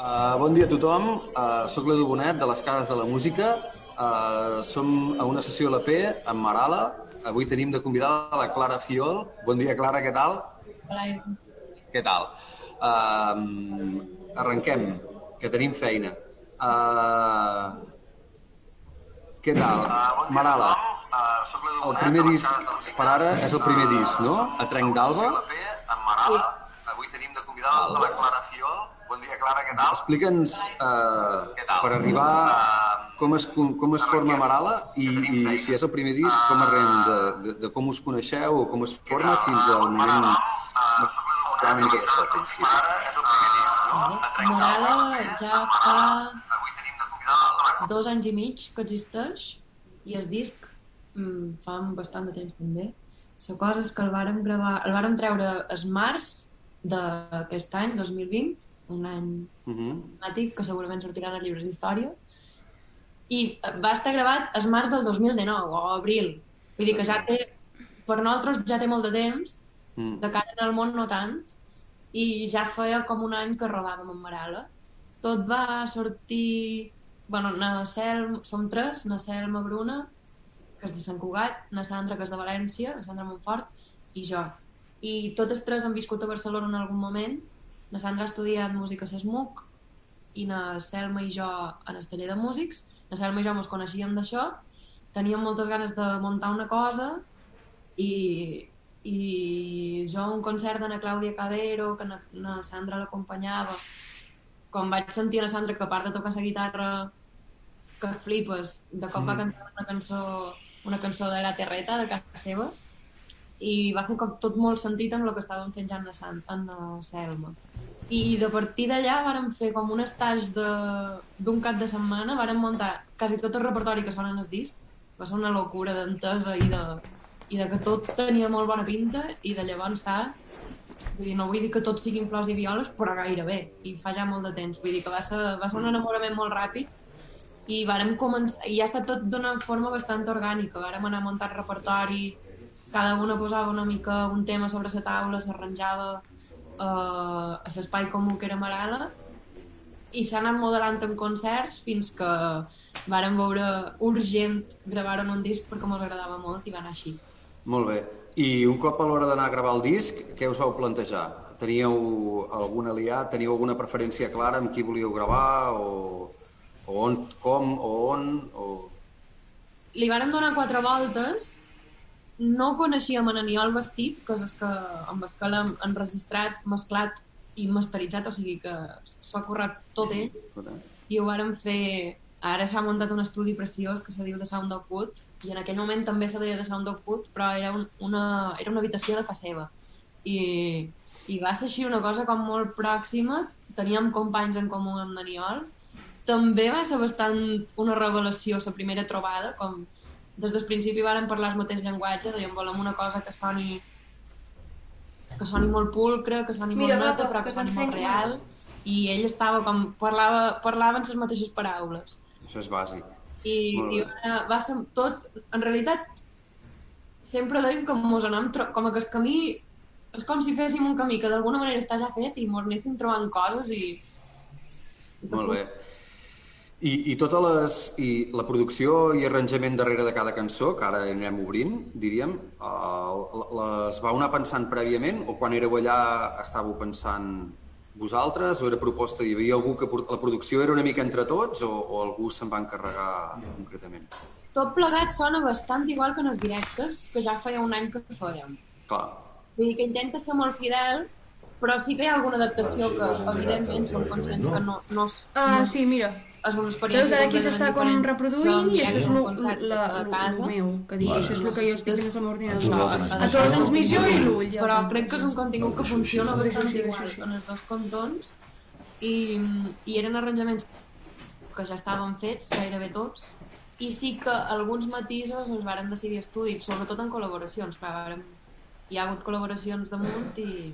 Uh, bon dia a tothom, uh, soc l'Edu Bonet de les Cases de la Música. Uh, som a una sessió LP amb Marala. Avui tenim de convidada la Clara Fiol. Bon dia, Clara, què tal? Hola. Què tal? Uh, arrenquem, que tenim feina. Uh, què tal? Marala, el primer disc per ara és el primer disc, no? A Trenc d'Alba. Sí. Avui tenim de convidada la Clara Fiol. Bon dia, Clara, què tal? Explica'ns, eh, per arribar, com es, com es forma Marala i, i si és el primer disc, com arrem de, de, de com us coneixeu o com es forma fins al moment clarament aquesta, al principi. Morala ja fa dos anys i mig que existeix i el disc mm, fa bastant de temps també. La cosa és que el vàrem gravar, el vàrem treure el març d'aquest any, 2020, un any Uh -huh. temàtic que segurament sortiran als llibres d'història i va estar gravat el març del 2019 o abril vull dir que ja té per nosaltres ja té molt de temps Mm. de cara el món no tant i ja feia com un any que rodàvem amb Marala tot va sortir bueno, na Selma, som tres, na Selma Bruna que és de Sant Cugat, na Sandra que és de València, na Sandra Montfort i jo i totes tres han viscut a Barcelona en algun moment na Sandra ha estudiat música a SESMUC i na Selma i jo en el taller de músics. Na Selma i jo ens coneixíem d'això, teníem moltes ganes de muntar una cosa i, i jo un concert de na Clàudia Cabero, que na, na Sandra l'acompanyava, quan vaig sentir a la Sandra que a part de tocar la guitarra que flipes, de cop va cantar una cançó, una cançó de la Terreta, de casa seva, i va fer com tot molt sentit amb el que estàvem fent ja en la, Sant, en la Selma. I de partir d'allà vàrem fer com un estatge de- d'un cap de setmana, vàrem muntar quasi tot el repertori que sona en el disc, va ser una locura d'entesa i de, i de que tot tenia molt bona pinta i de llavors s'ha Vull dir, no vull dir que tot siguin flors i violes, però gairebé, i fa ja molt de temps. Vull dir que va ser, va ser un enamorament molt ràpid i vàrem començar, i ha estat tot d'una forma bastant orgànica. Vàrem anar muntant repertori, cada una posava una mica un tema sobre la taula, s'arranjava eh, a l'espai comú que era Marala, i s'ha anat modelant en concerts fins que vàrem veure urgent gravar un disc perquè ens agradava molt i va anar així. Molt bé. I un cop a l'hora d'anar a gravar el disc, què us vau plantejar? Teníeu algun aliat? Teníeu alguna preferència clara amb qui volíeu gravar? O, o on, com, o on? O... li vàrem donar quatre voltes no coneixíem en Aniol Vestit, el que, amb que l'hem enregistrat, mesclat i masteritzat, o sigui que s'ho ha currat tot ell i ho vàrem fer ara s'ha muntat un estudi preciós que se diu The Sound of Wood i en aquell moment també se deia The Sound of Wood però era, un, una, era una habitació de casa seva i, i va ser així una cosa com molt pròxima teníem companys en comú amb Daniol també va ser bastant una revelació la primera trobada com des del principi vàrem parlar el mateix llenguatge dèiem volem una cosa que soni que soni molt pulcre, que soni Mira, molt va, neta, però que que soni molt real i ell estava com, parlava, parlaven les mateixes paraules Això és bàsic. i, i va, va ser tot, en realitat sempre dèiem que mos anem com que el camí és com si féssim un camí que d'alguna manera està ja fet i mos anéssim trobant coses i... Molt bé. I, i totes les, i la producció i arranjament darrere de cada cançó, que ara anirem obrint, diríem, eh, les vau anar pensant prèviament o quan éreu allà estàveu pensant vosaltres o era proposta, hi havia algú que port- la producció era una mica entre tots o, o algú se'n va encarregar concretament? Tot plegat sona bastant igual que en els directes, que ja feia un any que fèiem. Clar, Vull dir que intenta ser molt fidel, però sí que hi ha alguna adaptació que, evidentment, som conscients que no, no, és, Ah, no sí, mira. És una experiència Veus, ara aquí s'està com reproduint i això és lo meu, que dic, això és el que jo estic fent amb l'ordinador. A tu la transmissió i l'ull. però crec que és un contingut que funciona bastant igual en els dos cantons. I, i eren arranjaments que ja estaven fets, gairebé tots, i sí que alguns matisos els vàrem decidir a estudi, sobretot en col·laboracions, però hi ha hagut col·laboracions damunt i...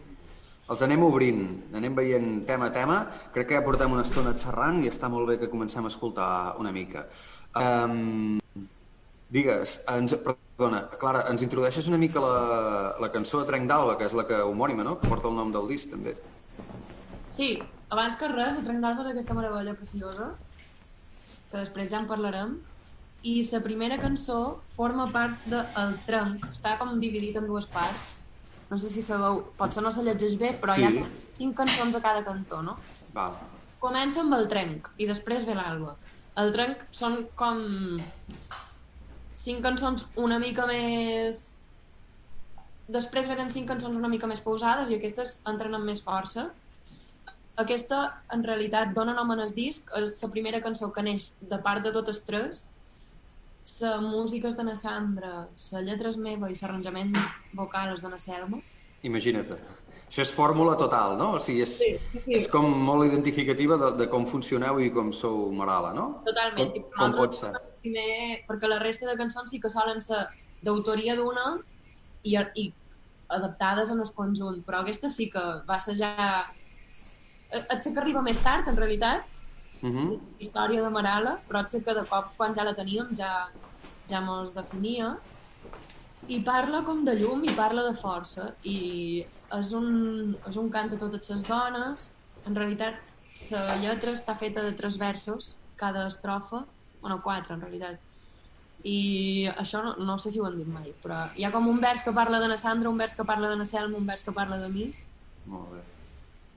els anem obrint, anem veient tema a tema. Crec que ja portem una estona xerrant i està molt bé que comencem a escoltar una mica. Um, digues, ens, perdona, Clara, ens introdueixes una mica la, la cançó de Trenc d'Alba, que és la que homònima, no?, que porta el nom del disc, també. Sí, abans que res, a trencar-vos aquesta meravella preciosa, que després ja en parlarem, i la primera cançó forma part del de trenc, està com dividit en dues parts. No sé si sabeu, potser no se llegeix bé, però Sí. hi ha cinc cançons a cada cantó, no? Val. Comença amb el trenc i després ve l'alba. El trenc són com cinc cançons una mica més... Després venen cinc cançons una mica més pausades i aquestes entren amb més força. Aquesta, en realitat, dona nom en el disc. És la primera cançó que neix de part de totes tres. La música és de na Sandra, la lletra és meva i l'arranjament vocal és de na Selma. Imagina't. Això és fórmula total, no? O sigui, és, Sí, sí, és com molt identificativa de, de com funcioneu i com sou Marala, no? Totalment. Com, com pot ser? Primer, perquè la resta de cançons sí que solen ser d'autoria d'una i, i adaptades en el conjunt, però aquesta sí que va ser ja... Et sé que arriba més tard, en realitat, Uh -huh. història de Marala, però sé que de cop, quan ja la teníem, ja, ja mos definia. I parla com de llum i parla de força. I és un, és un cant a totes les dones. En realitat, la lletra està feta de tres versos, cada estrofa, bueno, quatre en realitat. I això no, no sé si ho han dit mai, però hi ha com un vers que parla de na Sandra, un vers que parla de na Selma, un vers que parla de mi, Molt bé.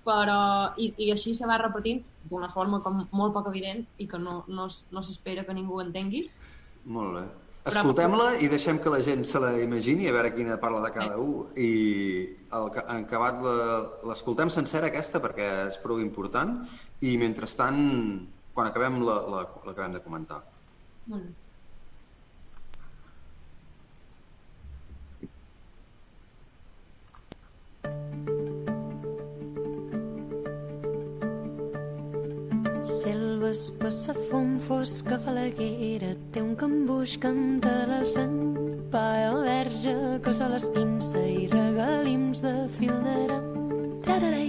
Però i, i així se va repetint d'una forma com molt poc evident i que no, no, no s'espera que ningú entengui. Molt bé. Escoltem-la i deixem que la gent se la imagini, a veure quina parla de cada un. I el, en acabat l'escoltem sencera aquesta perquè és prou important i mentrestant, quan acabem, la- la- l'acabem de comentar. Molt bé. Selva espessa, fum fosca, falaguera, té un cambuix que entela el sang. Paia verge que el sol esquinça i regalims de fil d'aram. Caure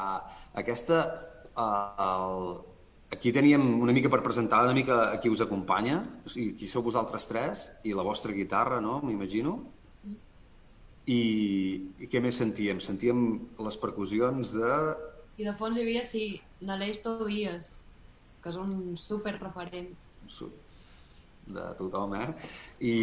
Està... Aquesta... Uh, el... Aquí teníem una mica per presentar una mica a qui us acompanya, o sigui, qui sou vosaltres tres, i la vostra guitarra, no?, m'imagino. I, I què més sentíem? Sentíem les percussions de... I de fons hi havia, sí, Naleix Tobias, que és un super referent. De tothom, eh? I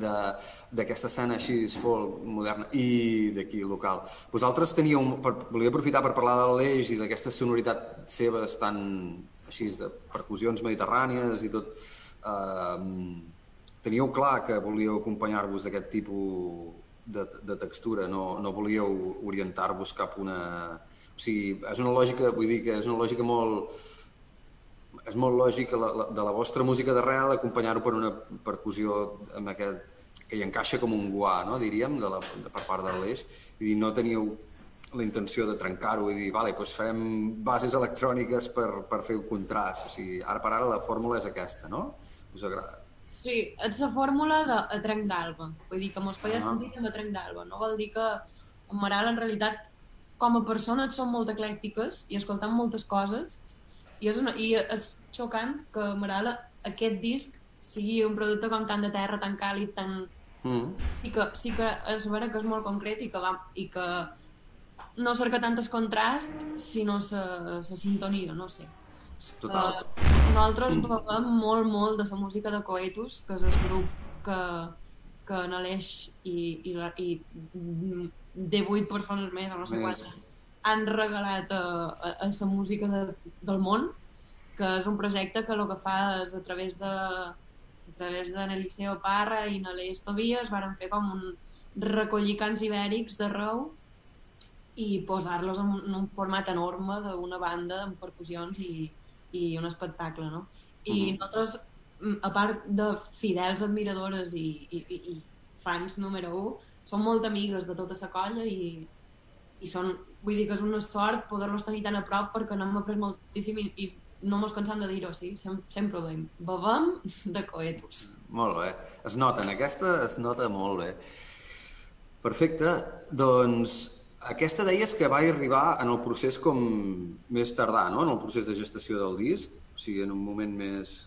d'aquesta escena així folk moderna i d'aquí local. Vosaltres teníeu... Per, volia aprofitar per parlar de l'Eix i d'aquesta sonoritat seva tan així de percussions mediterrànies i tot. Eh, teníeu clar que volíeu acompanyar-vos d'aquest tipus de, de textura, no, no volíeu orientar-vos cap una... O sigui, és una lògica, vull dir que és una lògica molt és molt lògic la, la, de la vostra música d'arrel acompanyar-ho per una percussió amb aquest, que hi encaixa com un guà, no? diríem, de la, de, per part de l'eix. I dir, no teníeu la intenció de trencar-ho i dir, vale, doncs farem bases electròniques per, per fer un contrast. O sigui, ara per ara la fórmula és aquesta, no? Us agrada? Sí, és la fórmula de a trenc d'alba. Vull dir que mos feia Ah. sentit amb a trenc d'alba. No vol dir que en Maral, en realitat, com a persones són molt eclèctiques i escoltant moltes coses i és, una, i és xocant que Maral aquest disc sigui un producte com tan de terra, tan càlid, tan... Mm. I que sí que és vera que és molt concret i que, va, i que no cerca tant el contrast, sinó la sintonia, no sé. Total. Uh, nosaltres bevem molt, molt de la música de Coetus, que és el grup que, que en Aleix i, i, i mm, 18 persones més, o no sé quantes, han regalat a, a, a la música de, del món, que és un projecte que el que fa és a través de a través de n'Eliseo Parra i n'Aleix Tobias varen fer com un recollir cants ibèrics d'arreu i posar-los en, un, en un format enorme d'una banda amb percussions i, i un espectacle, no? I Mhm. nosaltres, mm, a part de fidels admiradores i, i, i, i fans número 1, som molt amigues de tota la colla i, i són, vull dir que és una sort poder-los tenir tan a prop perquè no hem après moltíssim i, i no mos cansam de dir-ho, sí? Sem sempre ho deim. Bevem de coetus. Molt bé. Es nota, en aquesta es nota molt bé. Perfecte. Doncs aquesta deies que va arribar en el procés com més tardà, no? En el procés de gestació del disc. O sigui, en un moment més...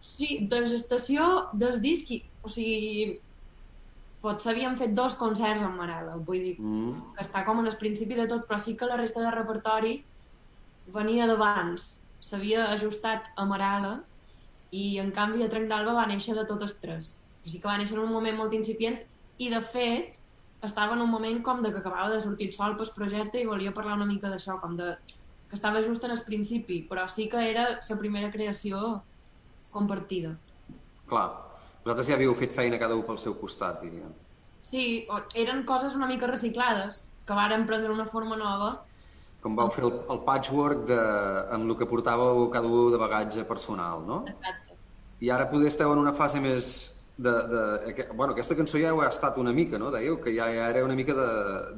Sí, de gestació del disc, o sigui, potser havíem fet dos concerts amb Marela, vull dir, Mm. que està com en el principi de tot, però sí que la resta de repertori venia d'abans. S'havia ajustat a Marala i, en canvi, a Trenc d'Alba va néixer de totes tres. O sigui que va néixer en un moment molt incipient i, de fet, estava en un moment com de que acabava de sortir el sol pel projecte i volia parlar una mica d'això, com de que estava just en el principi, però sí que era la primera creació compartida. Clar. Vosaltres ja havíeu fet feina cada un pel seu costat, diríem. Sí, eren coses una mica reciclades, que varen prendre una forma nova. Com vau fer el, el patchwork de, amb el que portàveu cada un de bagatge personal, no? Exacte. I ara poder esteu en una fase més de, de, bueno, aquesta cançó ja ho ha estat una mica, no? Dèieu que ja, ja era una mica de,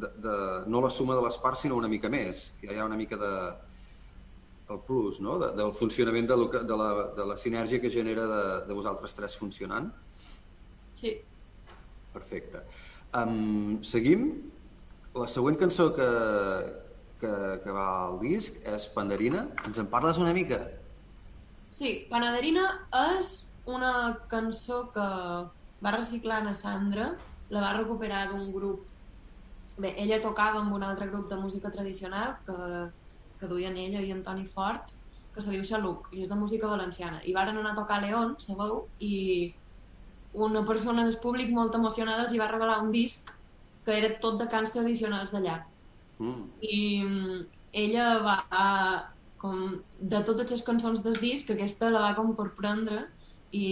de, de, no la suma de les parts, sinó una mica més. Ja hi ha una mica de, el plus, no? De, del funcionament de, que, de, la, de la sinergia que genera de, de vosaltres tres funcionant. Sí. Perfecte. Um, seguim. La següent cançó que, que, que va al disc és Pandarina. Ens en parles una mica? Sí, Panaderina és una cançó que va reciclar na Sandra, la va recuperar d'un grup... Bé, ella tocava amb un altre grup de música tradicional que, que duien ella i Antoni Fort, que se diu Xaluc, i és de música valenciana. I varen anar a tocar a León, sabeu, i una persona del públic molt emocionada els hi va regalar un disc que era tot de cants tradicionals d'allà Mm. i mm, ella va com de totes les cançons del disc aquesta la va com corprendre i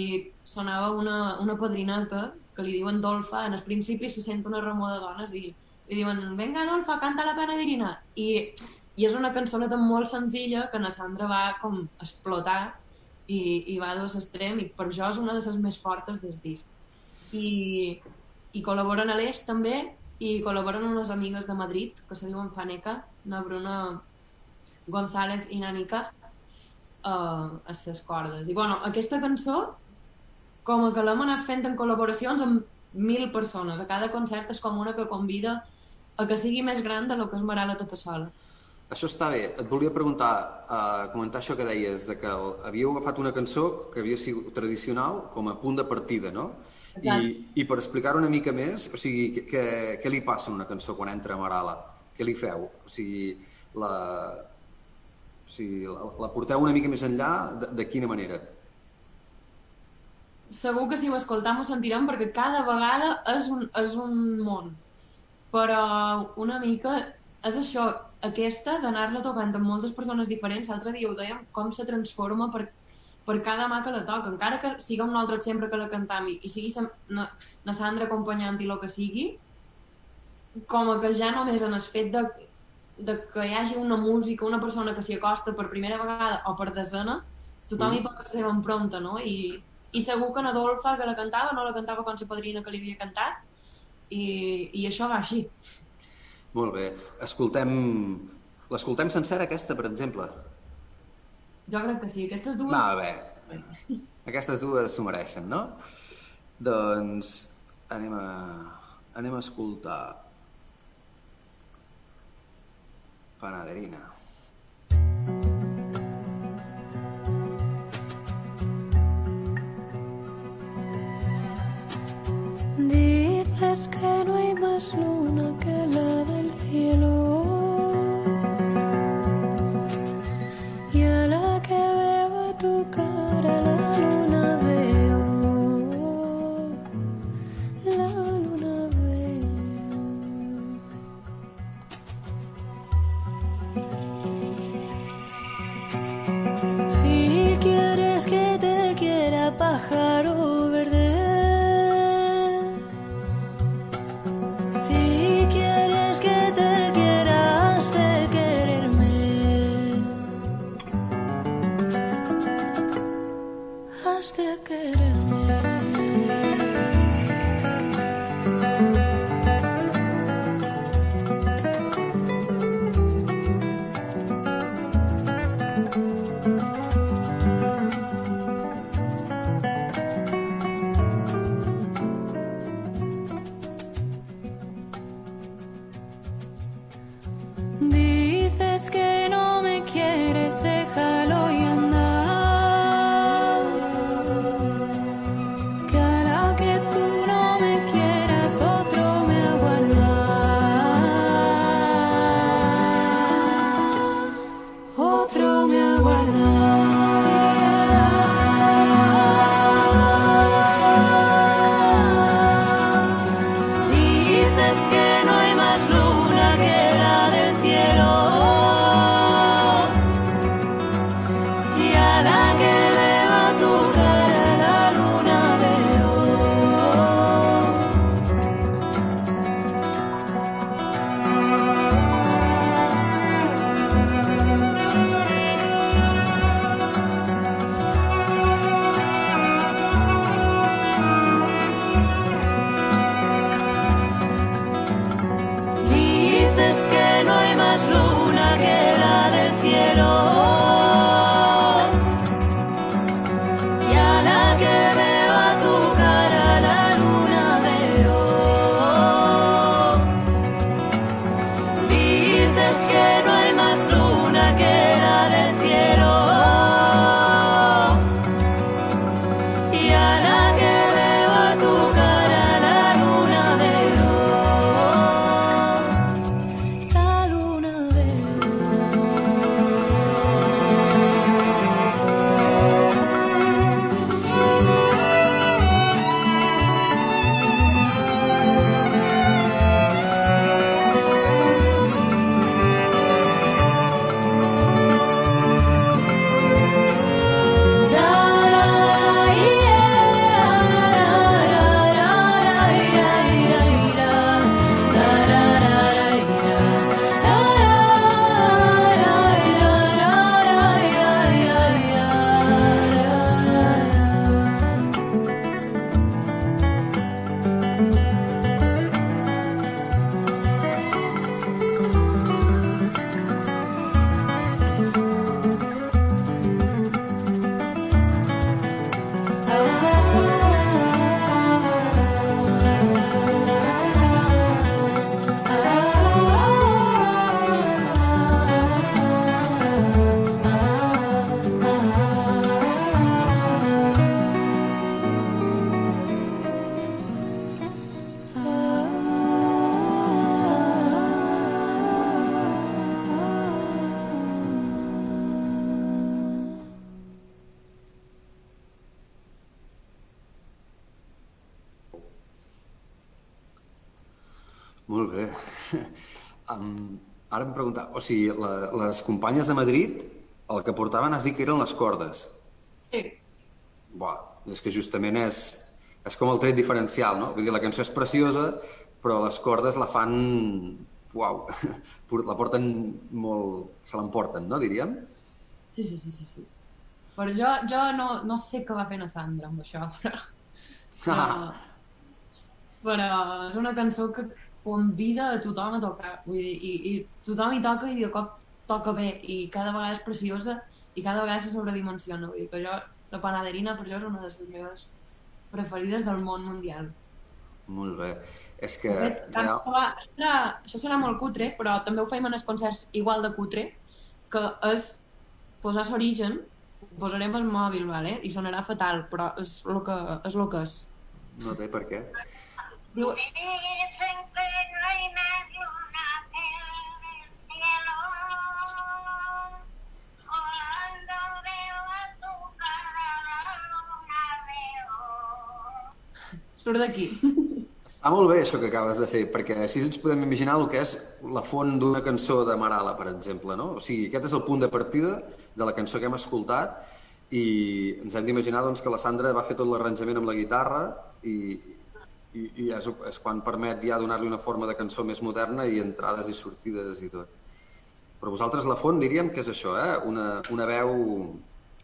sonava una, una padrineta que li diuen Dolfa, en el principi se sent una remor de dones i li diuen venga Dolfa, canta la panaderina i, i és una cançoneta molt senzilla que na Sandra va com explotar i, i va dos extrem i per això és una de les més fortes del disc i, i col·laboren a l'Eix també i col·laboren unes amigues de Madrid que se diuen Faneca, na Bruna González i Nanica uh, a les cordes. I bueno, aquesta cançó com que l'hem anat fent en col·laboracions amb mil persones. A cada concert és com una que convida a que sigui més gran de lo que és Marala tota sola. Això està bé. Et volia preguntar, uh, comentar això que deies, de que el, havíeu agafat una cançó que havia sigut tradicional com a punt de partida, no? I, I per explicar una mica més, o sigui, què, què li passa a una cançó quan entra a Marala? Què li feu? O sigui, la, o sigui, la, la porteu una mica més enllà? De, de quina manera? Segur que si ho escoltam ho sentirem perquè cada vegada és un, és un món. Però una mica és això, aquesta d'anar-la tocant amb moltes persones diferents, l'altre dia ho dèiem, com se transforma per, per cada mà que la toca, encara que siga un altre sempre que la cantam i, sigui na, na Sandra acompanyant i el que sigui, com a que ja només en el fet de, de que hi hagi una música, una persona que s'hi acosta per primera vegada o per desena, tothom mm. hi pot la seva empronta, no? I, i segur que Adolfa, que la cantava, no la cantava com sa padrina que li havia cantat, i, i això va així. Molt bé. Escoltem... L'escoltem sencera, aquesta, per exemple? Jo crec que sí. Aquestes dues... Va, bé. Aquestes dues s'ho mereixen, no? Doncs anem a, anem a escoltar Panaderina. Dices que no hay más luna que la del cielo. Y a la que veo a tu cara, o sigui, la, les companyes de Madrid el que portaven has dit que eren les cordes. Sí. Buah, és que justament és, és com el tret diferencial, no? Vull dir, la cançó és preciosa, però les cordes la fan... Uau, la porten molt... se l'emporten, no, diríem? Sí, sí, sí, sí. sí. Però jo, jo no, no sé què va fer la Sandra amb això, però... però, però és una cançó que convida a tothom a tocar. Vull dir, i, i tothom hi toca i de cop toca bé i cada vegada és preciosa i cada vegada se sobredimensiona. Vull dir que jo, la panaderina per jo és una de les meves preferides del món mundial. Molt bé. És que... De fet, va, serà, això serà molt cutre, però també ho feim en els concerts igual de cutre, que és posar l'origen, posarem al mòbil, vale? i sonarà fatal, però és el que és. Lo que és. No té per què. Surt d'aquí. Està molt bé això que acabes de fer, perquè així ens podem imaginar el que és la font d'una cançó de Marala, per exemple, no? O sigui, aquest és el punt de partida de la cançó que hem escoltat i ens hem d'imaginar doncs, que la Sandra va fer tot l'arranjament amb la guitarra i, i, i és, és quan permet ja donar-li una forma de cançó més moderna i entrades i sortides i tot. Però vosaltres la font diríem que és això, eh? Una, una veu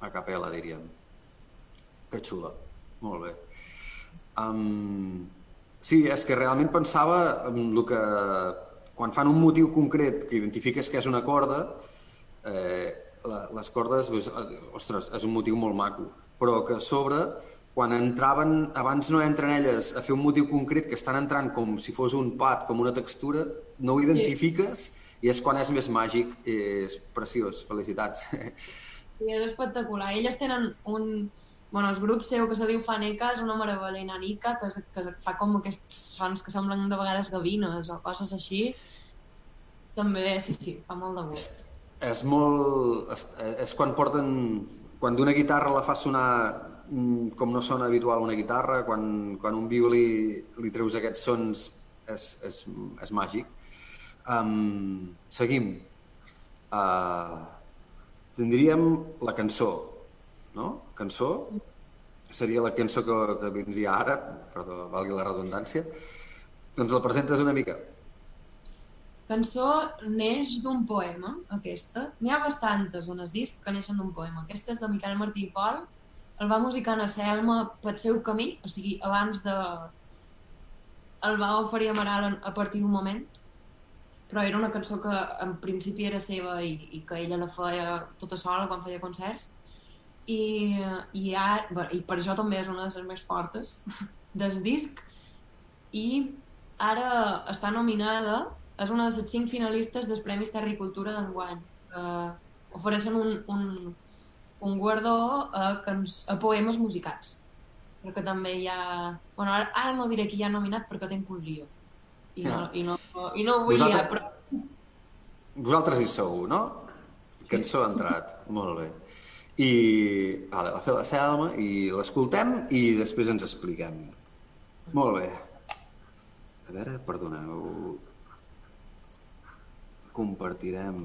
a capella, diríem. Que xula. Molt bé. Um, sí, és que realment pensava en el que... Quan fan un motiu concret que identifiques que és una corda, eh, les cordes, doncs, eh, ostres, és un motiu molt maco. Però que a sobre, quan entraven, abans no entren elles a fer un motiu concret, que estan entrant com si fos un pat, com una textura, no ho identifiques i és quan és més màgic, és preciós. Felicitats. I és espectacular. Elles tenen un... Bueno, el grup seu que se diu Faneca és una meravella inanica que, que fa com aquests sons que semblen de vegades gavines o coses així. També, sí, sí, fa molt de gust. És molt... És, és quan porten... Quan d'una guitarra la fa sonar com no sona habitual una guitarra, quan, quan un violí li treus aquests sons és, és, és màgic. Um, seguim. Uh, tindríem la cançó, no? Cançó seria la cançó que, que vindria ara, perdó, valgui la redundància. Doncs la presentes una mica. Cançó neix d'un poema, aquesta. N'hi ha bastantes en el disc que neixen d'un poema. Aquesta és de Miquel Martí i Pol. El va musicar a Selma pel seu camí, o sigui, abans de... El va oferir a Maral a partir d'un moment, però era una cançó que en principi era seva i, i que ella la feia tota sola quan feia concerts. I, i, bé, i per això també és una de les més fortes del disc. I ara està nominada és una de les cinc finalistes dels Premis Terricultura d'enguany, que ofereixen un, un, un guardó a, cans, a poemes musicats. Perquè també hi ha... Bueno, ara, ara no diré qui hi ha nominat perquè tinc un lío. I no, Ja. i no, i no ho vull Vosaltres- liar, però... Vosaltres hi sou, no? Cançó ha entrat, molt bé. I vale, la fa la Selma i l'escoltem i després ens expliquem. Molt bé. A veure, perdoneu. Compartirem...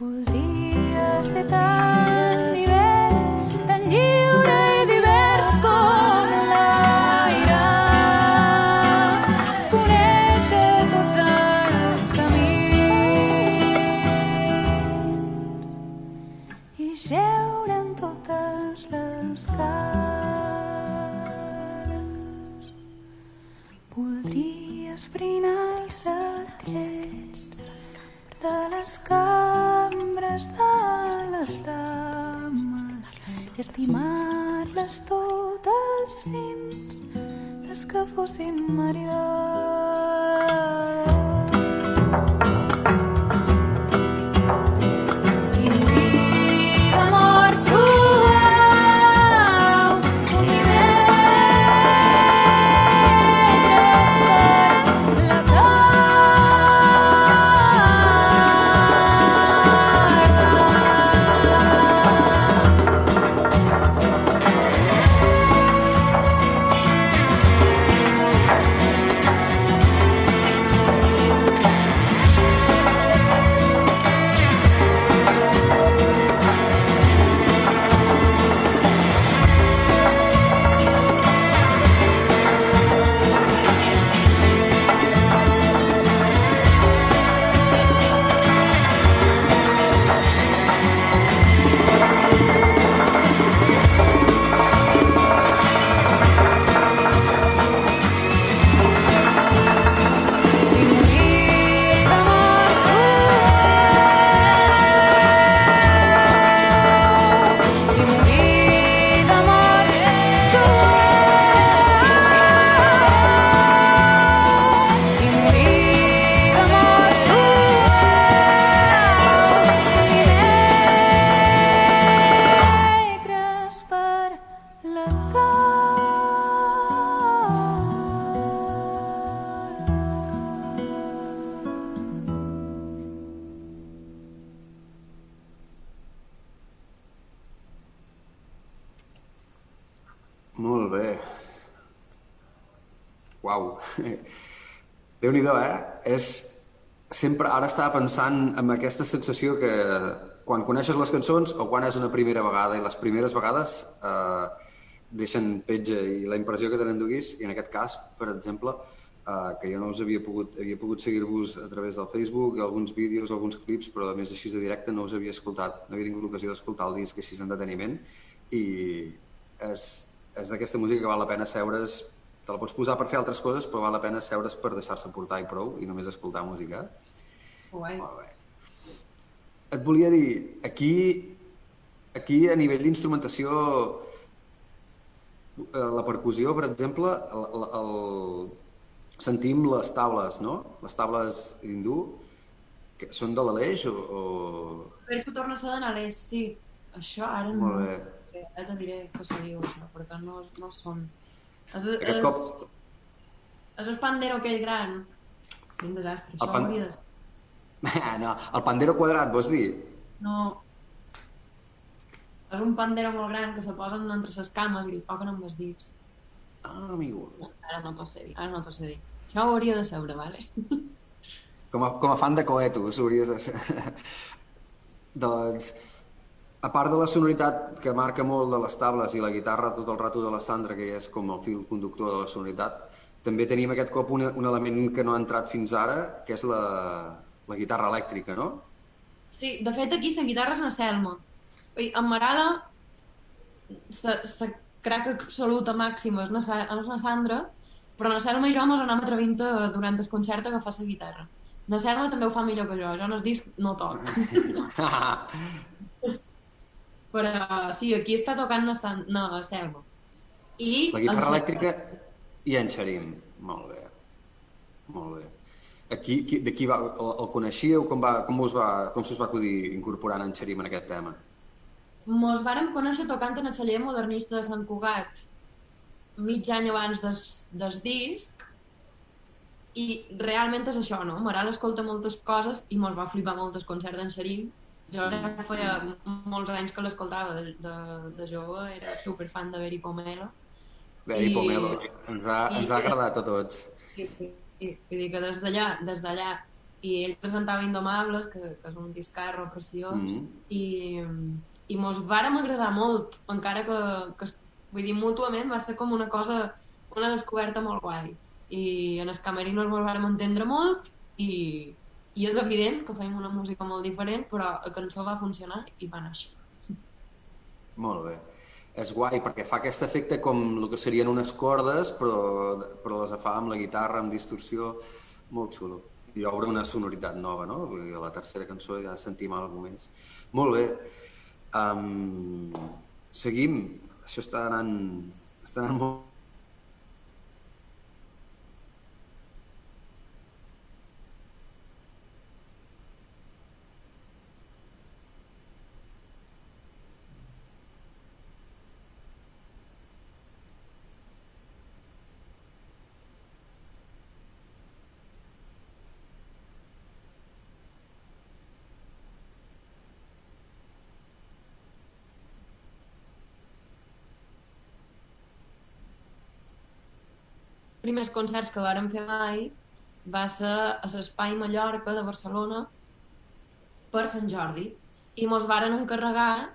Escolhi a cidade. Déu-n'hi-do, eh? És... Sempre, ara estava pensant en aquesta sensació que quan coneixes les cançons o quan és una primera vegada, i les primeres vegades eh, deixen petja i la impressió que te n'enduguis, i en aquest cas, per exemple, eh, que jo no us havia pogut, havia pogut seguir-vos a través del Facebook, alguns vídeos, alguns clips, però a més així de directe no us havia escoltat, no havia tingut l'ocasió d'escoltar el disc així en deteniment, i és, és d'aquesta música que val la pena seure's te la pots posar per fer altres coses, però val la pena seure's per deixar-se portar i prou, i només escoltar música. Guai. Molt bé. Et volia dir, aquí, aquí a nivell d'instrumentació, eh, la percussió, per exemple, el, el, el... sentim les taules, no? Les taules hindú, que són de l'Aleix o, o... Que torna a ser de Nalès, sí. Això ara no... Molt bé. Ara te diré què se diu, això, perquè no, no són... És, Aquest és, cop... és el pandero aquell gran. Quin desastre, El això pan- hauria de... no, el pandero quadrat, vols dir? No. És un pandero molt gran que se posen entre les cames i li toquen amb els dits. Ah, amigo. Ara no t'ho sé dir, ara no t'ho sé dir. Això ho hauria de saber, vale? Com a, com a fan de Coetus, hauries de ser... doncs, a part de la sonoritat que marca molt de les tables i la guitarra tot el rato de la Sandra, que és com el fil conductor de la sonoritat, també tenim aquest cop un, un element que no ha entrat fins ara, que és la, la guitarra elèctrica, no? Sí, de fet aquí la guitarra és una selma. Ui, en Marala la crac absoluta màxima és una, és una Sandra, però na Selma i jo mos anem atrevint a, durant el concert a agafar la guitarra. Na Selma també ho fa millor que jo, jo en el disc no toc. Però sí, aquí està tocant na, San... no, la Selma. I La guitarra elèctrica i en Xerim. Molt bé. Molt bé. Aquí, qui, de qui va, el, el coneixíeu? Com, va, com, us va, com s'us va acudir incorporant en Xerim en aquest tema? Mos vàrem conèixer tocant en el celler modernista de Sant Cugat mig any abans des, des disc i realment és això, no? Maral escolta moltes coses i mos va flipar molt el concert d'en Xerim. Jo ja feia molts anys que l'escoltava de, de, de jove, era superfan de Beri Pomelo. Bé, i Pomelo. Ens ha, i- ens ha agradat a tots. Sí, sí. I, vull dir que des d'allà, des d'allà, i ell presentava Indomables, que, que és un discarro preciós, Mhm. i, i mos vàrem agradar molt, encara que, que, vull dir, mútuament va ser com una cosa, una descoberta molt guai. I en els camerinos mos vàrem entendre molt i, i és evident que fèiem una música molt diferent, però la cançó va funcionar i va néixer. Molt bé. És guai perquè fa aquest efecte com el que serien unes cordes, però, però les fa amb la guitarra, amb distorsió, molt xulo. I obre una sonoritat nova, no? A la tercera cançó ja sentim alguns moments. Molt bé. Um, seguim. això està anant, està anant molt... primers concerts que vàrem fer mai va ser a l'Espai Mallorca de Barcelona per Sant Jordi. I mos varen encarregar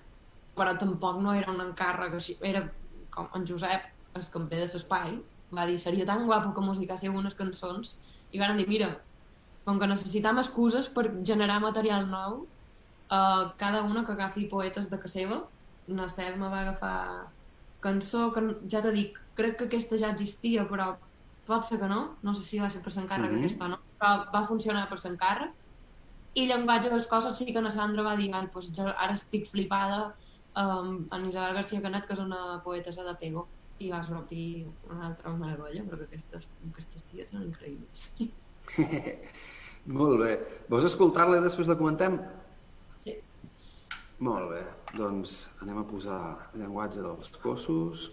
però tampoc no era un encàrrec així, era com en Josep el camper de l'espai va dir seria tan guapo que musicasseu unes cançons i van dir mira com que necessitam excuses per generar material nou uh, cada una que agafi poetes de casa seva la Cel me va agafar cançó que ja t'he dit, crec que aquesta ja existia però pot ser que no, no sé si va ser per s'encàrrec mm. -hmm. aquesta o no, però va funcionar per s'encàrrec i llenguatge de les coses sí que na Sandra va dir "Ai, pues, jo ara estic flipada um, en Isabel García Canet que és una poetessa de Pego i va sortir una altra meravella perquè aquestes, aquestes ties són increïbles Molt bé. Vols escoltar-la i després la comentem? sí. Molt bé. Doncs anem a posar llenguatge dels cossos.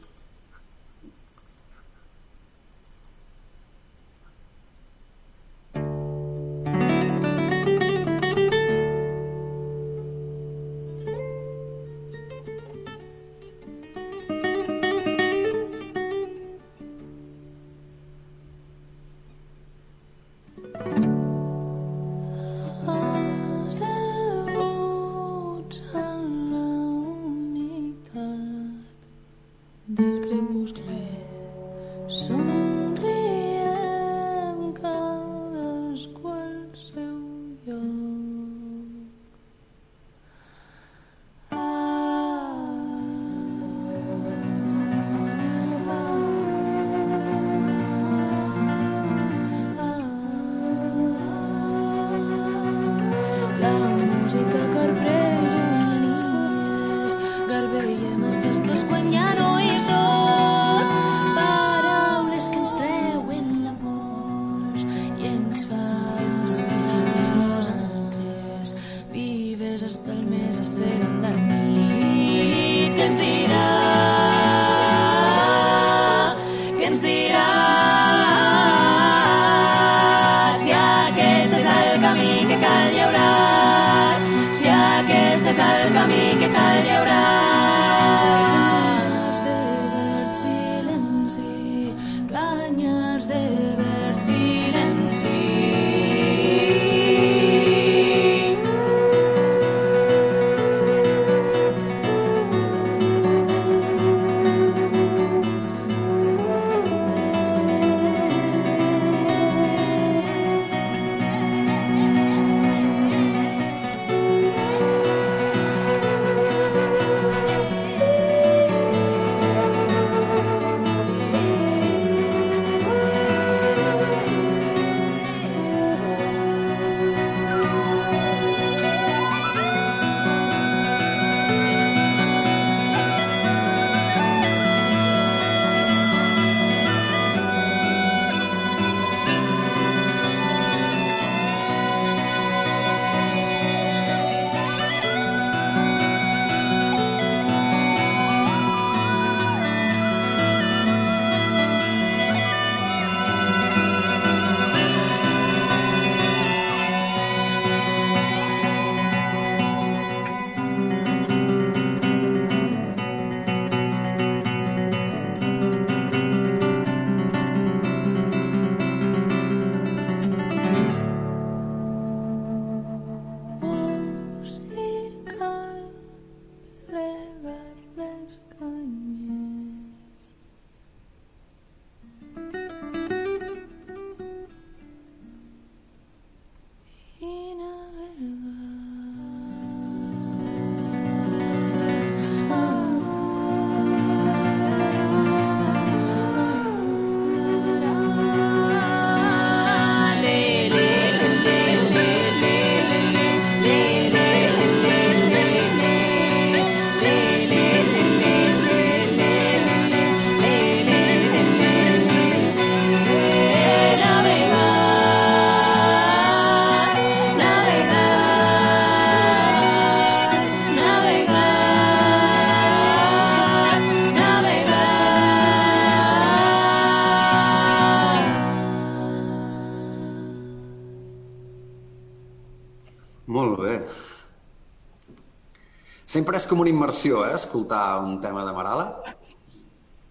Com una immersió, eh, escoltar un tema de Marala.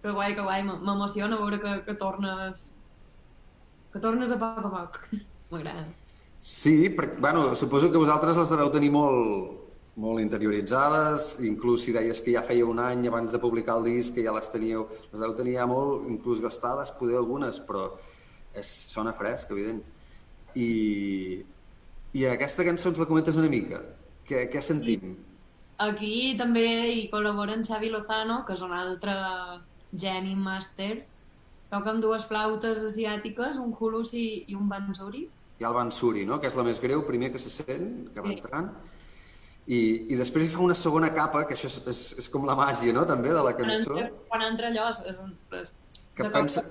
Que guai, que guai, m'emociona veure que, que tornes... Que tornes a poc a poc. M'agrada. Sí, perquè, bueno, suposo que vosaltres les deveu tenir molt, molt interioritzades, inclús si deies que ja feia un any abans de publicar el disc, que ja les teníeu, les deveu tenir ja molt, inclús gastades, poder algunes, però és, sona fresc, evident. I, I aquesta cançó ens la comentes una mica. Què, què sentim? Aquí també hi col·labora en Xavi Lozano, que és un altre geni màster. Toca amb dues flautes asiàtiques, un hulusi i un bansuri. Hi ha el Bansuri, no? que és la més greu, primer que se sent, que va Sí. entrant. I, I després hi fa una segona capa, que això és, és, és com la màgia, no?, també, de la Quan cançó. entra, quan entra allò és... és, és Que pensa-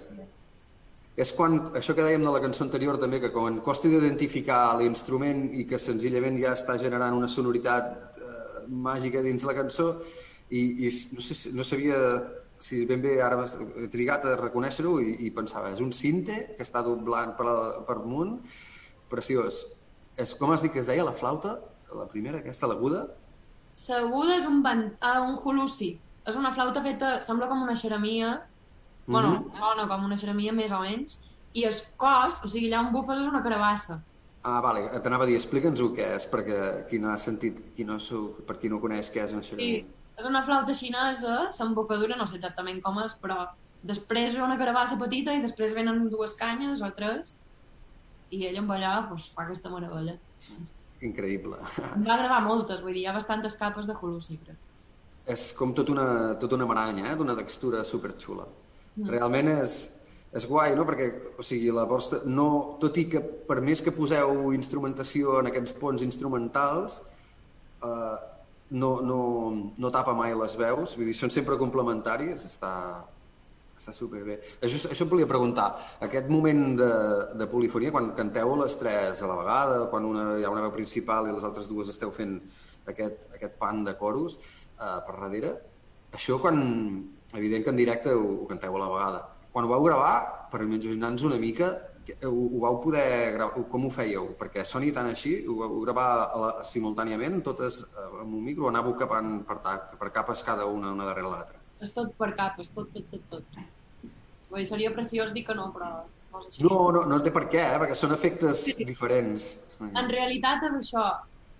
És quan, això que dèiem de la cançó anterior també, que quan costa d'identificar l'instrument i que senzillament ja està generant una sonoritat màgica dins la cançó i, i no, sé, no sabia si ben bé ara he trigat a reconèixer-ho i, i pensava, és un cinte que està doblant per, per amunt, preciós. És, com has dit que es deia la flauta? La primera, aquesta, l'aguda? Seguda és un, ban... ah, un hulusi. És una flauta feta, sembla com una xeremia, bueno, Mhm. sona com una xeremia més o menys, i el cos, o sigui, allà on bufes és una carabassa. Ah, vale, t'anava a dir, explica'ns-ho què és, perquè qui no ha sentit, qui no sou, per qui no coneix què és una Sí, xeremia. és una flauta xinesa, l'embocadura no sé exactament com és, però després ve una carabassa petita i després venen dues canyes o tres i ell amb allà pues, fa aquesta meravella. Increïble. En va gravar moltes, vull dir, hi ha bastantes capes de hulusi, crec. és com tot una, tot una maranya, eh? d'una textura superxula. Mm. Realment és, és guai, no? Perquè, o sigui, la vostra... No, tot i que per més que poseu instrumentació en aquests ponts instrumentals, eh, no, no, no tapa mai les veus, vull dir, són sempre complementaris, està, està superbé. Això, això et volia preguntar, aquest moment de, de polifonia, quan canteu les tres a la vegada, quan una, hi ha una veu principal i les altres dues esteu fent aquest, aquest pan de coros eh, per darrere, això quan, evident que en directe ho, ho canteu a la vegada. Quan ho vau gravar, per imaginar-nos una mica, ho, ho vau poder gravar, com ho fèieu? Perquè soni tan així, ho vau gravar la, simultàniament, totes eh, amb un micro, o anàveu capant per, ta- per capes cada una, una darrere l'altra? És tot per capes, tot, tot, tot, tot. Dir, seria preciós dir que no, però no. No, no, no té per què, eh? perquè són efectes diferents. En realitat és això.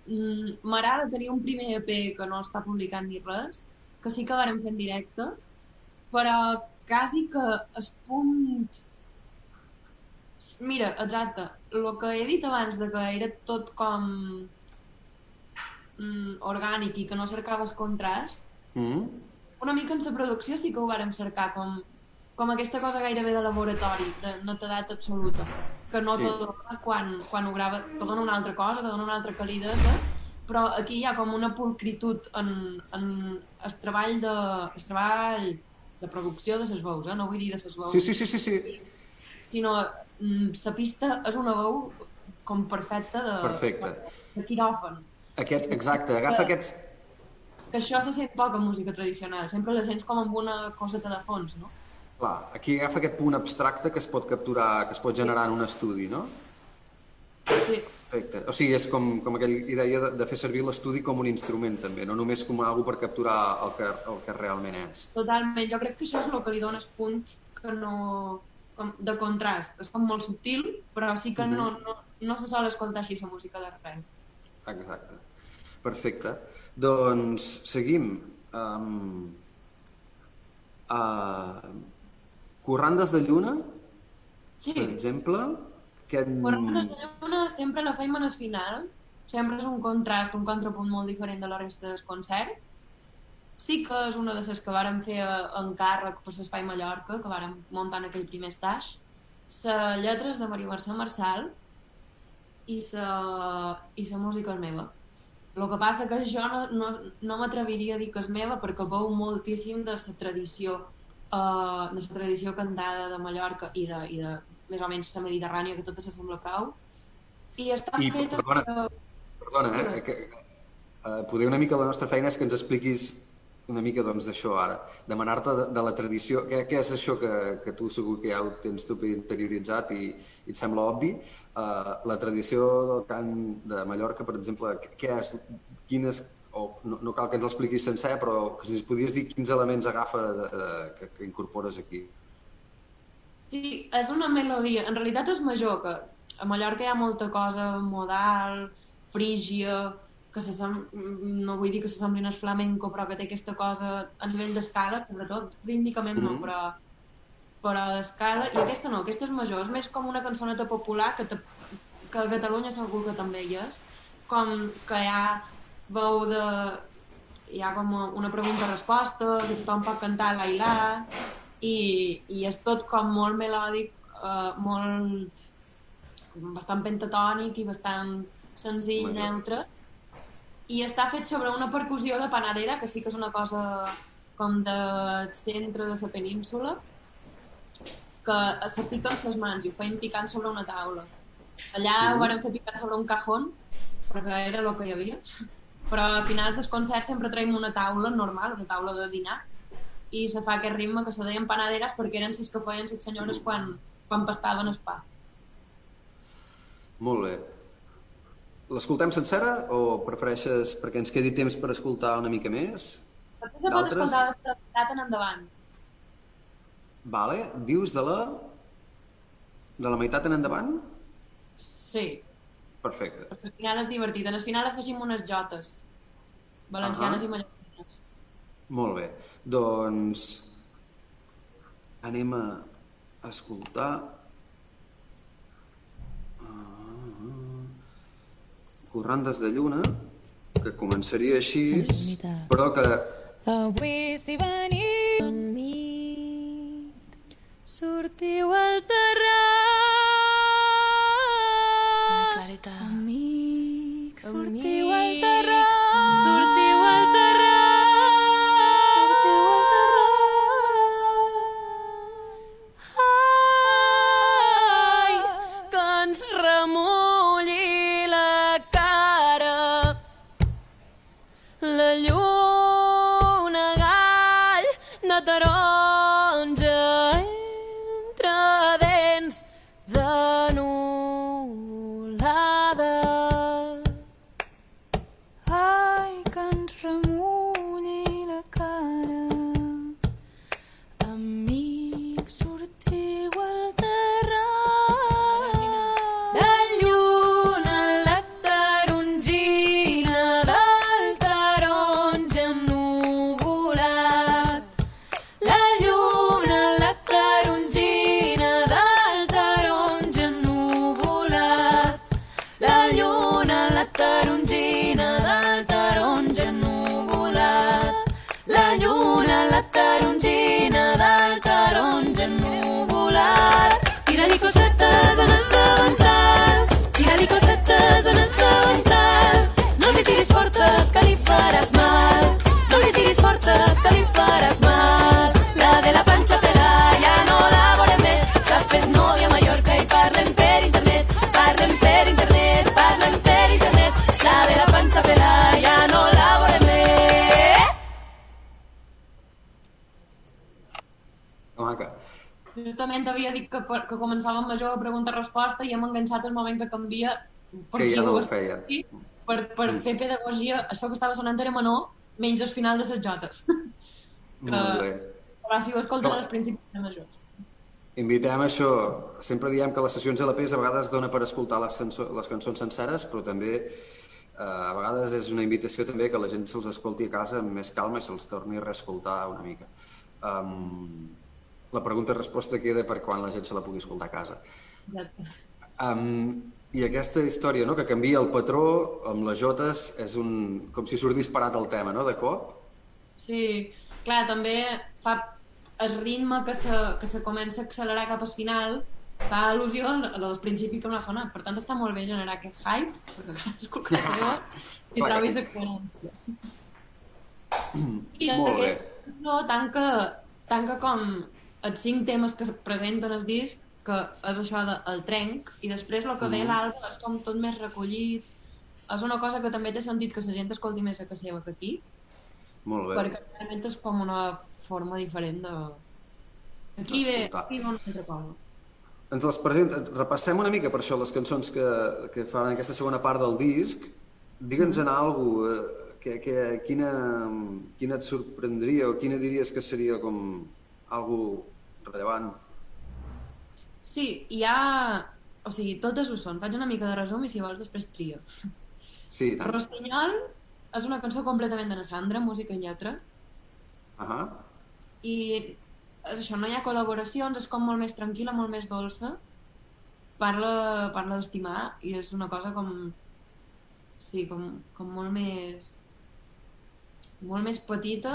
Mm, Marala tenia un primer EP que no està publicant ni res, que sí que vàrem fer en directe, però quasi que es punt... Mira, exacte, el que he dit abans de que era tot com mm, orgànic i que no cercaves contrast, Mm? una mica en la producció sí que ho vàrem cercar, com, com aquesta cosa gairebé de laboratori, de netedat absoluta, que no Sí. sí. te dona quan, quan ho grava, te dona una altra cosa, te dona una altra calidesa, però aquí hi ha com una pulcritud en, en el treball de, el treball de producció de les veus, eh? no vull dir de les veus, Sí, sí, sí, sí, sí. sinó mm, la pista és una veu com perfecta de, Perfecte. de quiròfan. Aquest, exacte, agafa aquests... Que això se sent poc en música tradicional, sempre la sents com amb una coseta de fons, no? Clar, aquí agafa aquest punt abstracte que es pot capturar, que es pot generar en un estudi, no? Sí. Perfecte. O sigui, és com, com aquella idea de, de fer servir l'estudi com un instrument, també, no només com algo per capturar el que, el que realment és. Totalment, jo crec que això és el que li dona el punt que no... Com, de contrast. És com molt subtil, però sí que no, no, no se sol escoltar així la música de res. Exacte. Perfecte. Doncs seguim. Um, uh, Corrandes de lluna, Sí, per exemple, de lluna sempre la feim en el final, sempre és un contrast, un contrapunt molt diferent de la resta del concert. Sí que és una de les que vàrem fer a- en càrrec per l'Espai Mallorca, que vàrem muntar en aquell primer stage. La lletra és de Maria Mercè Marçal i la, i la música és meva. El que passa que jo no, no, no m'atreviria a dir que és meva perquè veu moltíssim de la tradició uh, de la tradició cantada de Mallorca i de, i de més o menys la Mediterrània, que tota s'assembla prou. I està I, feta... perdona, Perdona, eh? Que, uh, poder una mica la nostra feina és que ens expliquis una mica doncs, d'això ara, demanar-te de, de la tradició, què, què és això que, que tu segur que ja ho tens tu interioritzat i, i et sembla obvi, uh, la tradició del cant de Mallorca, per exemple, què és, quines, o no, no cal que ens l'expliquis sencer, però que si ens podies dir quins elements agafa de, de, que, que incorpores aquí. Sí, és una melodia. En realitat és major, que a Mallorca hi ha molta cosa modal, frígia, que se sem... no vull dir que s'assemblin al flamenco, però que té aquesta cosa a nivell d'escala, sobretot rítmicament mm -hmm. no, Mhm. però, però d'escala, i aquesta no, aquesta és major, és més com una cançoneta popular que, te... que a Catalunya segur que també hi és, com que hi ha veu de... hi ha com una pregunta-resposta, que tothom pot cantar l'Ailà, i, i és tot com molt melòdic, eh, molt bastant pentatònic i bastant senzill, Major. neutre, i està fet sobre una percussió de panadera, que sí que és una cosa com de centre de la península, que se pica amb les mans i ho feien picant sobre una taula. Allà ho varen fer picant sobre un cajón, perquè era el que hi havia, però a finals dels concerts sempre traiem una taula normal, una taula de dinar, i se fa aquest ritme que se deien panaderes perquè eren les que feien les senyores quan, quan pastaven el pa. Molt bé. L'escoltem sencera o prefereixes, perquè ens quedi temps per escoltar una mica més? Després se pot escoltar l'estrellat en endavant. Vale, dius de la... de la meitat en endavant? Sí, Perfecte. perquè al final és divertit. En el final afegim unes jotes valencianes Ahà. i mallorquines. Molt bé. Doncs anem a escoltar... Ah, Corrandes de lluna, que començaria així, però que Avui si veniu amic, sortiu al terrat. Clarita. Amic, sortiu maca. Justament havia dit que, que començava amb major pregunta-resposta i hem enganxat el moment que canvia per Que qui ja no ho aquí, per, per fer pedagogia. Això que estava sonant era menor, menys el final de les jotes. Molt bé. Però si ho escolten No. als principis de majors. Invitem a això. Sempre diem que les sessions LPs a vegades dona per escoltar les, les cançons senceres, però també eh, a vegades és una invitació també que la gent se'ls escolti a casa amb més calma i se'ls torni a reescoltar una mica. Um, la pregunta-resposta queda per quan la gent se la pugui escoltar a casa. Exacte. Um, I aquesta història, no?, que canvia el patró amb les jotes, és un... com si surt disparat el tema, no?, de cop. Sí, clar, també fa el ritme que se, que se comença a accelerar cap al final fa al·lusió a lo del principi que no ha sonat. Per tant, està molt bé generar aquest hype, perquè cadascú que seva i trobis sí. I Molt bé. aquest no tanca, tanca com els cinc temes que es presenten al disc, que és això del trenc, i després el que ve l'alba és com tot més recollit. És una cosa que també té sentit que la gent escolti més a casa seva que aquí, Molt bé. perquè realment és com una forma diferent de... Aquí ve, aquí ve una altra cosa. Ens les presenta, repassem una mica per això les cançons que, que fan aquesta segona part del disc. Digue'ns en alguna cosa, eh, que, que, quina, quina et sorprendria o quina diries que seria com algo rellevant? Sí, hi ha... O sigui, totes ho són. Faig una mica de resum i si vols després tria. Sí, tant. Rossinyol és una cançó completament de Sandra, música i lletra, Ahà. i és això, no hi ha col·laboracions, és com molt més tranquil·la, molt més dolça, parla, parla d'estimar i és una cosa com sí, com, com molt més molt més petita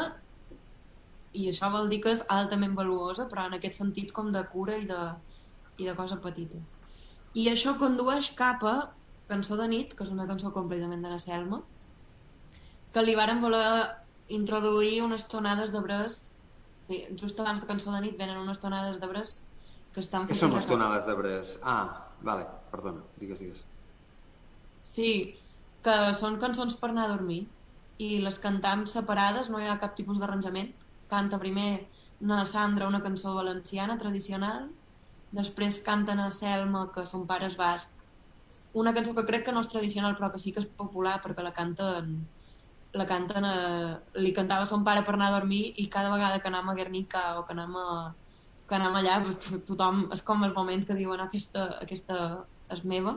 i això vol dir que és altament valuosa però en aquest sentit com de cura i de, i de cosa petita i això condueix cap a Cançó de nit, que és una cançó completament de la Selma que li varen voler introduir unes tonades de bres just abans de Cançó de nit venen unes tonades de bres que estan Què són les tonades de bres? Ah, vale, perdona, digues, digues. Sí, que són cançons per anar a dormir i les cantam separades, no hi ha cap tipus d'arranjament. Canta primer na Sandra una cançó valenciana tradicional, després canta na Selma, que son pare és basc, una cançó que crec que no és tradicional però que sí que és popular perquè la canten la canten a... li cantava son pare per anar a dormir i cada vegada que anem a Guernica o que anem a que anem allà, tothom és com el moment que diuen aquesta, aquesta és meva.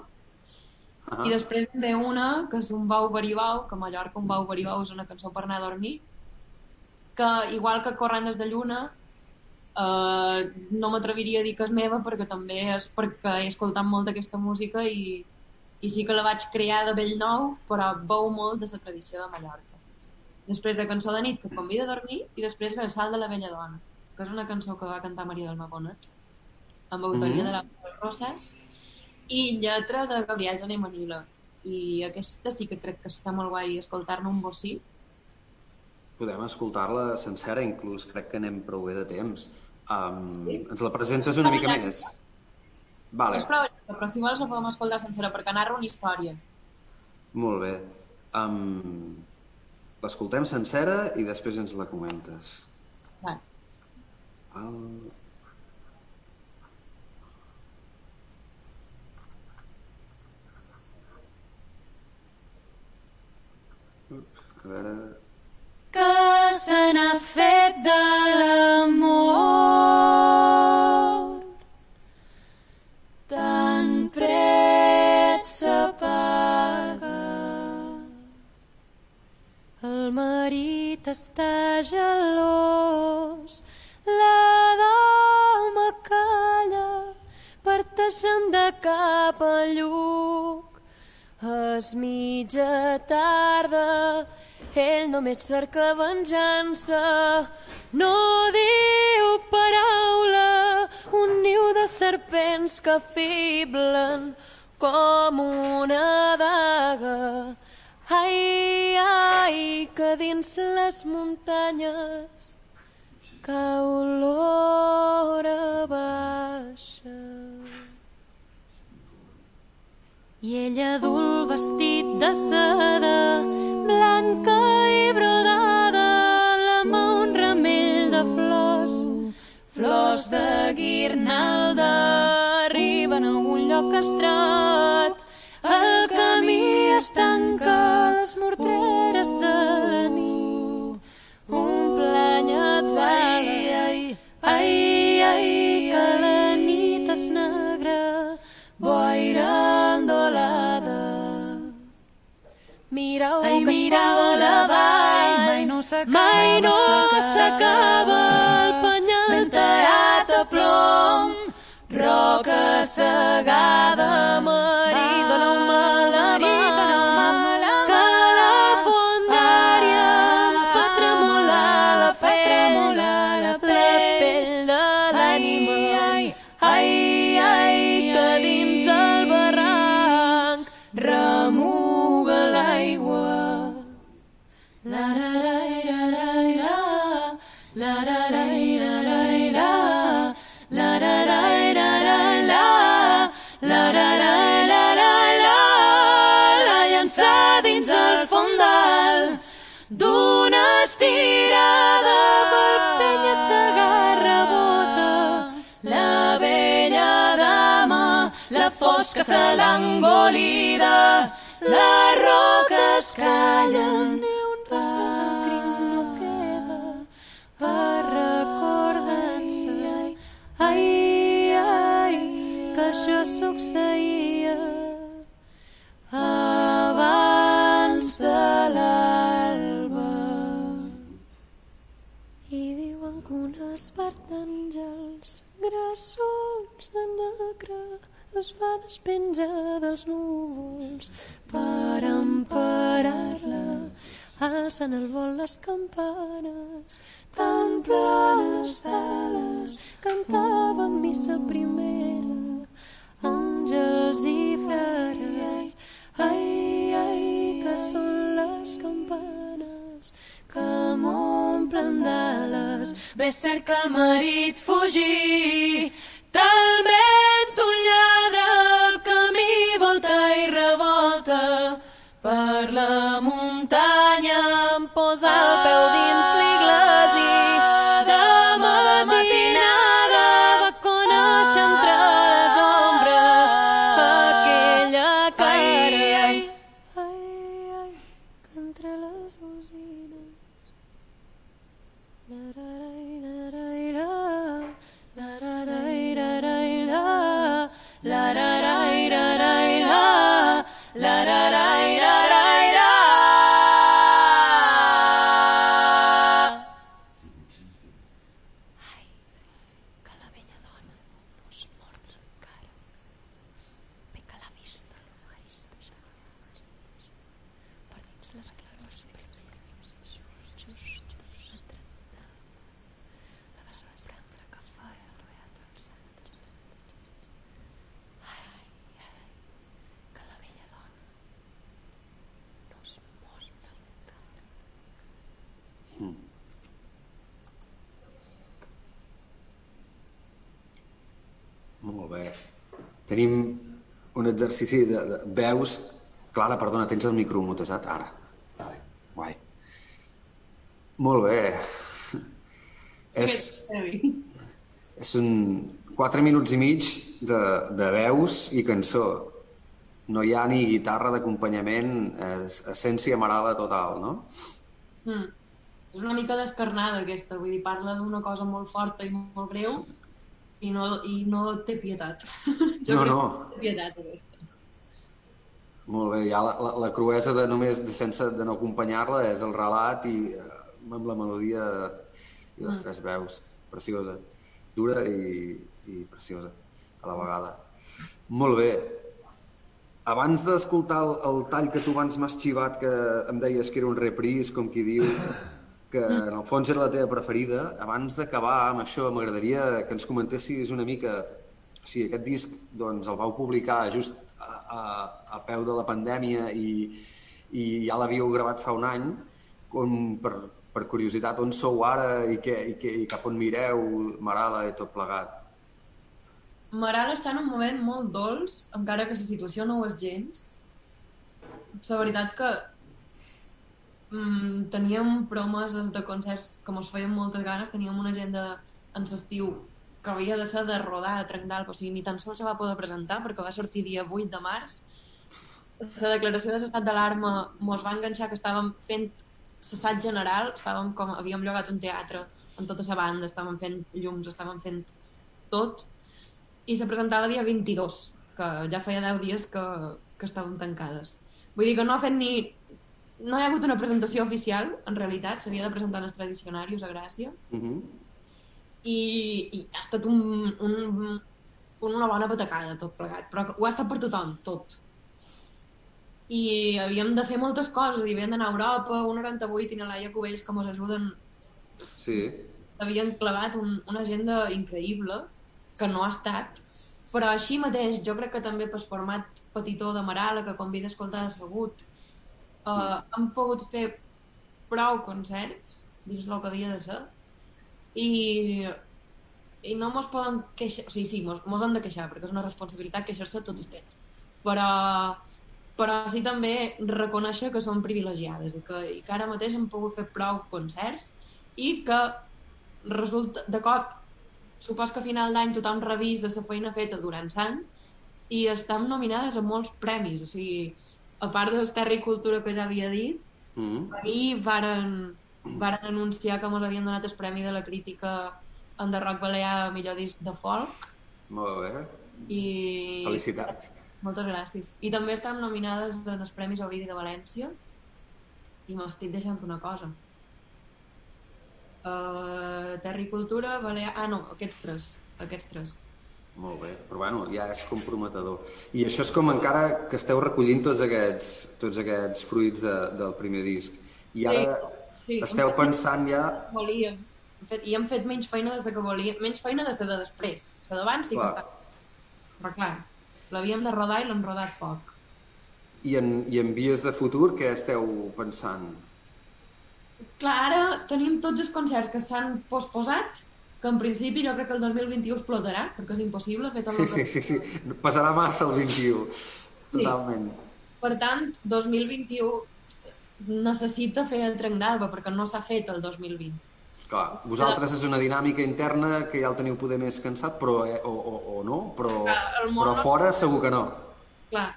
Ah, i després en ve una, que és un bau baribau, que a Mallorca un bau baribau és una cançó per anar a dormir, que igual que Correnes de Lluna, eh, no m'atreviria a dir que és meva perquè també és perquè he escoltat molt aquesta música i, i sí que la vaig crear de bell nou, però beu molt de la tradició de Mallorca. Després de Cançó de nit, que convida a dormir, i després ve El salt de la vella dona, que és una cançó que va cantar Maria del Magonet, amb autoria Mhm. de la Roses, i lletra de Gabriel Jané Manila. I aquesta sí que crec que està molt guai escoltar-ne un bocí. Podem escoltar-la sencera, inclús crec que anem prou bé de temps. Um, Sí. Ens la presentes una mica més? Vale, És prou llarga, però si vols la podem escoltar sencera perquè narra una història. molt bé. Um, L'escoltem sencera i després ens la comentes. Vale. El... A veure... se n'ha fet de l'amor. Tan pret s'apaga. El marit està gelós. La dama calla parteixen de cap a lluc. És mitja tarda, ell només cerca venjança, no diu paraula, un niu de serpents que fiblen com una daga. Ai, ai, que dins les muntanyes cau l'hora baixa. I ella du el vestit de seda, flors de guirnalda, arriben a un lloc estret, el camí es tanca a les morteres de la nit, un plany exhala, ai, ai, ai, que la nit és negra, boira endolada. Mireu Ai, que mireu la vall, mai no s'acaba, mai no no s'acaba que s'agada, marit, dona-me la mà. Fosca se l'ha engolida, les roques callen, ni un rastre de crim no queda per recordar-se. Ai, ai, que això succeïa abans de l'alba. I diuen que un espart d'àngels grassons de negre es va despenjar dels núvols per emparar-la. Alcen el vol les campanes tan planes d'ales. Cantaven missa primera àngels i frares. Ai, ai, que són les campanes que m'omplen d'ales. Ve que el marit fugí talment un lladre el camí volta i revolta per la un exercici de, de veus... Clara, perdona, tens el micro mutesat? Ara. Vale. Guai. Molt bé. És, és un 4 minuts i mig de, de veus i cançó. No hi ha ni guitarra d'acompanyament, és essència marada total, no? Mm. És una mica descarnada aquesta, vull dir, parla d'una cosa molt forta i molt greu i no, i no té pietat. jo No, crec no. que té pietat aquesta. Molt bé, ja la, la, la cruesa de només de, sense de no acompanyar-la és el relat i eh, amb la melodia i les tres veus. Preciosa. Dura i, i preciosa a la vegada. Molt bé. Abans d'escoltar el, el tall que tu abans m'has xivat, que em deies que era un reprise, com qui diu, que en el fons era la teva preferida, abans d'acabar amb això, m'agradaria que ens comentessis una mica si aquest disc doncs, el vau publicar just a, a, a peu de la pandèmia i, i ja l'havíeu gravat fa un any, com per, per curiositat, on sou ara i, què, i, què, i cap on mireu, Marala i tot plegat. Maral està en un moment molt dolç, encara que la situació no ho és gens. La veritat que mm, teníem promeses de concerts que mos feien moltes ganes, teníem una agenda en l'estiu que havia de ser de rodar a Trenc o sigui, ni tan sols se va poder presentar perquè va sortir dia 8 de març. La declaració de l'estat d'alarma mos va enganxar que estàvem fent l'assaig general, estàvem com, havíem llogat un teatre amb tota la banda, estàvem fent llums, estàvem fent tot, i se presentava dia 22, que ja feia 10 dies que, que estàvem tancades. Vull dir que no ha fet ni... No hi ha hagut una presentació oficial, en realitat, s'havia de presentar en els tradicionaris a Gràcia, Uh -huh. I, i ha estat un, un, una bona patacada tot plegat, però ho ha estat per tothom, tot. I havíem de fer moltes coses, i havíem d'anar a Europa, un 98 i na Laia Cubells que ens ajuden. Sí. havien clavat un, una agenda increïble que no ha estat. Però així mateix jo crec que també pel format petitó de Marala que convida a escoltar assegut uh, han pogut fer prou concerts dins el que havia de ser i, i no mos poden queixar o sigui, sí, mos, mos han de queixar perquè és una responsabilitat queixar-se tot el temps però, però sí també reconèixer que som privilegiades i que, i que ara mateix hem pogut fer prou concerts i que resulta, de cop, supos que a final d'any tothom revisa la feina feta durant l'any i estem nominades a molts premis, o sigui, a part de Terra i Cultura que ja havia dit, Mm. ahir varen, varen anunciar que ens havien donat el premi de la crítica en The Rock Balear a millor disc de folk Molt bé. i Felicitats. moltes gràcies. I també estan nominades en els Premis Ovidi de València i m'estic deixant una cosa. Uh, Terra i Cultura, Balear... Ah, no, aquests tres. Aquests tres. Molt bé, però bueno, ja és comprometedor. I això és com encara que esteu recollint tots aquests, tots aquests fruits de, del primer disc. I ara Sí, sí. esteu pensant ja... Volíem. Hem fet, I hem fet menys feina des de que volíem. Menys feina des de després. La d'abans sí que Clar. està... Però clar, l'havíem de rodar i l'hem rodat poc. I en, I en vies de futur, què esteu pensant? Clar, ara tenim tots els concerts que s'han posposat, que en principi jo crec que el 2021 explotarà, perquè és impossible fer tot Sí, el sí, sí, sí. Passarà massa el 21. Totalment. Per tant, 2021 necessita fer el trenc d'alba, perquè no s'ha fet el 2020. Clar, vosaltres és una dinàmica interna que ja el teniu poder més cansat, però, eh, o, o, o no, però, Clar, però no- fora segur que no. Clar,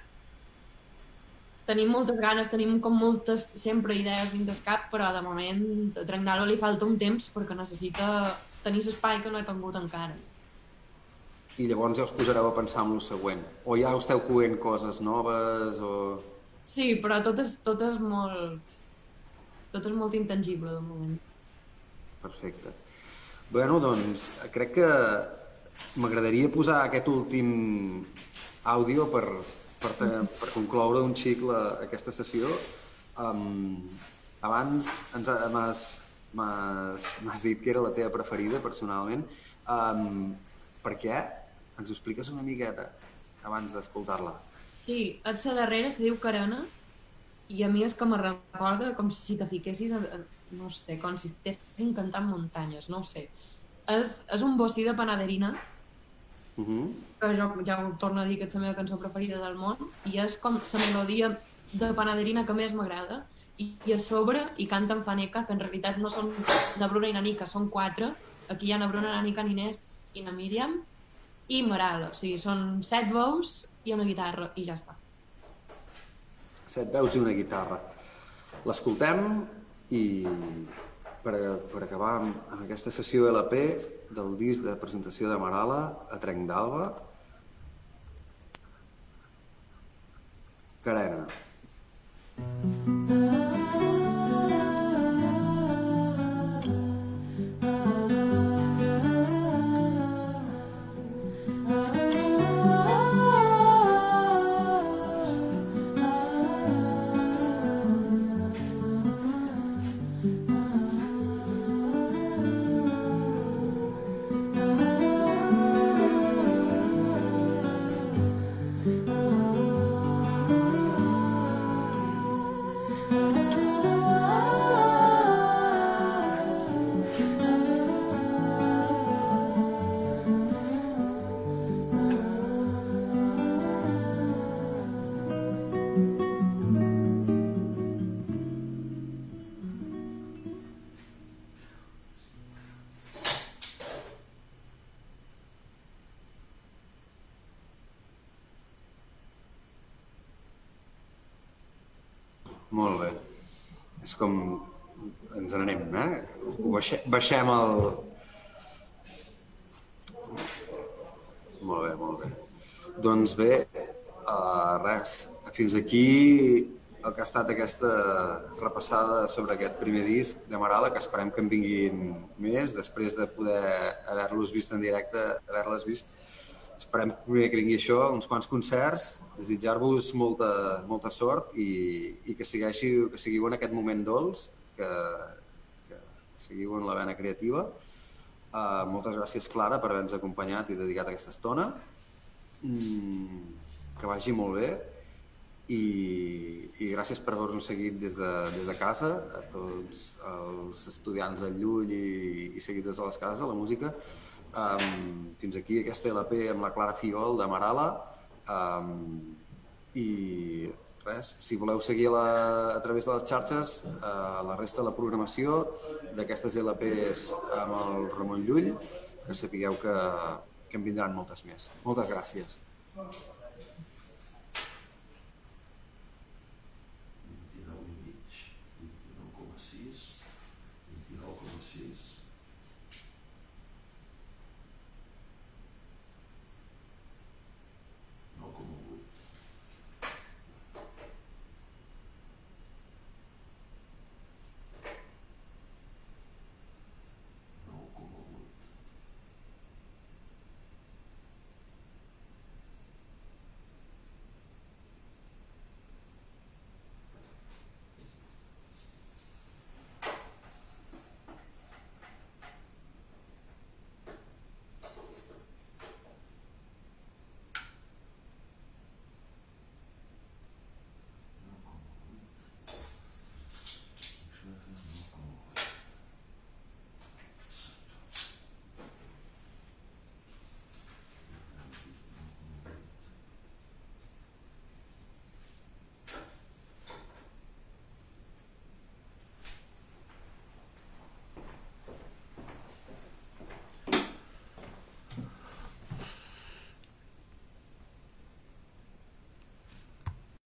tenim moltes ganes, tenim com moltes sempre idees dins del cap, però de moment a trenc d'alba li falta un temps perquè necessita tenir l'espai que no he tingut encara. I llavors ja us posareu a pensar en el següent. O ja esteu coent coses noves, o... Sí, però tot és, tot és molt... Tot és molt intangible, de moment. Perfecte. Bueno, doncs, crec que m'agradaria posar aquest últim àudio per, per, per concloure un xic la, aquesta sessió. Um, abans ens ha- m'has m'has m'has dit que era la teva preferida, personalment. Um, per què? Ens ho expliques una miqueta abans d'escoltar-la? Sí, ets la darrera, se diu Carena, i a mi és que me recorda com si te fiquessis, a, no sé, com si estessin cantant muntanyes, no ho sé. És, és un bocí de panaderina, Uh -huh. que jo ja ho torno a dir que és la meva cançó preferida del món, i és com la melodia de panaderina que més m'agrada, i, i a sobre hi canten Faneca, que en realitat no són na Bruna i na Nica, són quatre. Aquí hi ha na Bruna, na Nica, na Inés i na Míriam, i Maral, o sigui, són set veus i una guitarra, i ja està. set veus i una guitarra. L'escoltem i per, per acabar amb, amb aquesta sessió LP del disc de presentació de Marala a Trenc d'Alba, Carena. Molt Baixem, baixem el... Molt bé, molt bé. Doncs bé, uh, res, fins aquí el que ha estat aquesta repassada sobre aquest primer disc de Marala, que esperem que en vinguin més, després de poder haver-los vist en directe, haver-les vist. Esperem primer que vingui això, uns quants concerts, desitjar-vos molta, molta sort i, i que, segueixi, que seguiu en aquest moment dolç, que seguiu en la vena creativa. Uh, moltes gràcies, Clara, per haver-nos acompanyat i dedicat aquesta estona. Mm, que vagi molt bé i, i gràcies per haver-nos seguit des de, des de casa, a tots els estudiants del Llull i, i seguidors de les cases de la música. Um, fins aquí aquesta LP amb la Clara Fiol de Marala. Um, I res, si voleu seguir la, a través de les xarxes uh, la resta de la programació d'aquestes LPs amb el Ramon Llull, que sapigueu que, que en vindran moltes més. Moltes gràcies.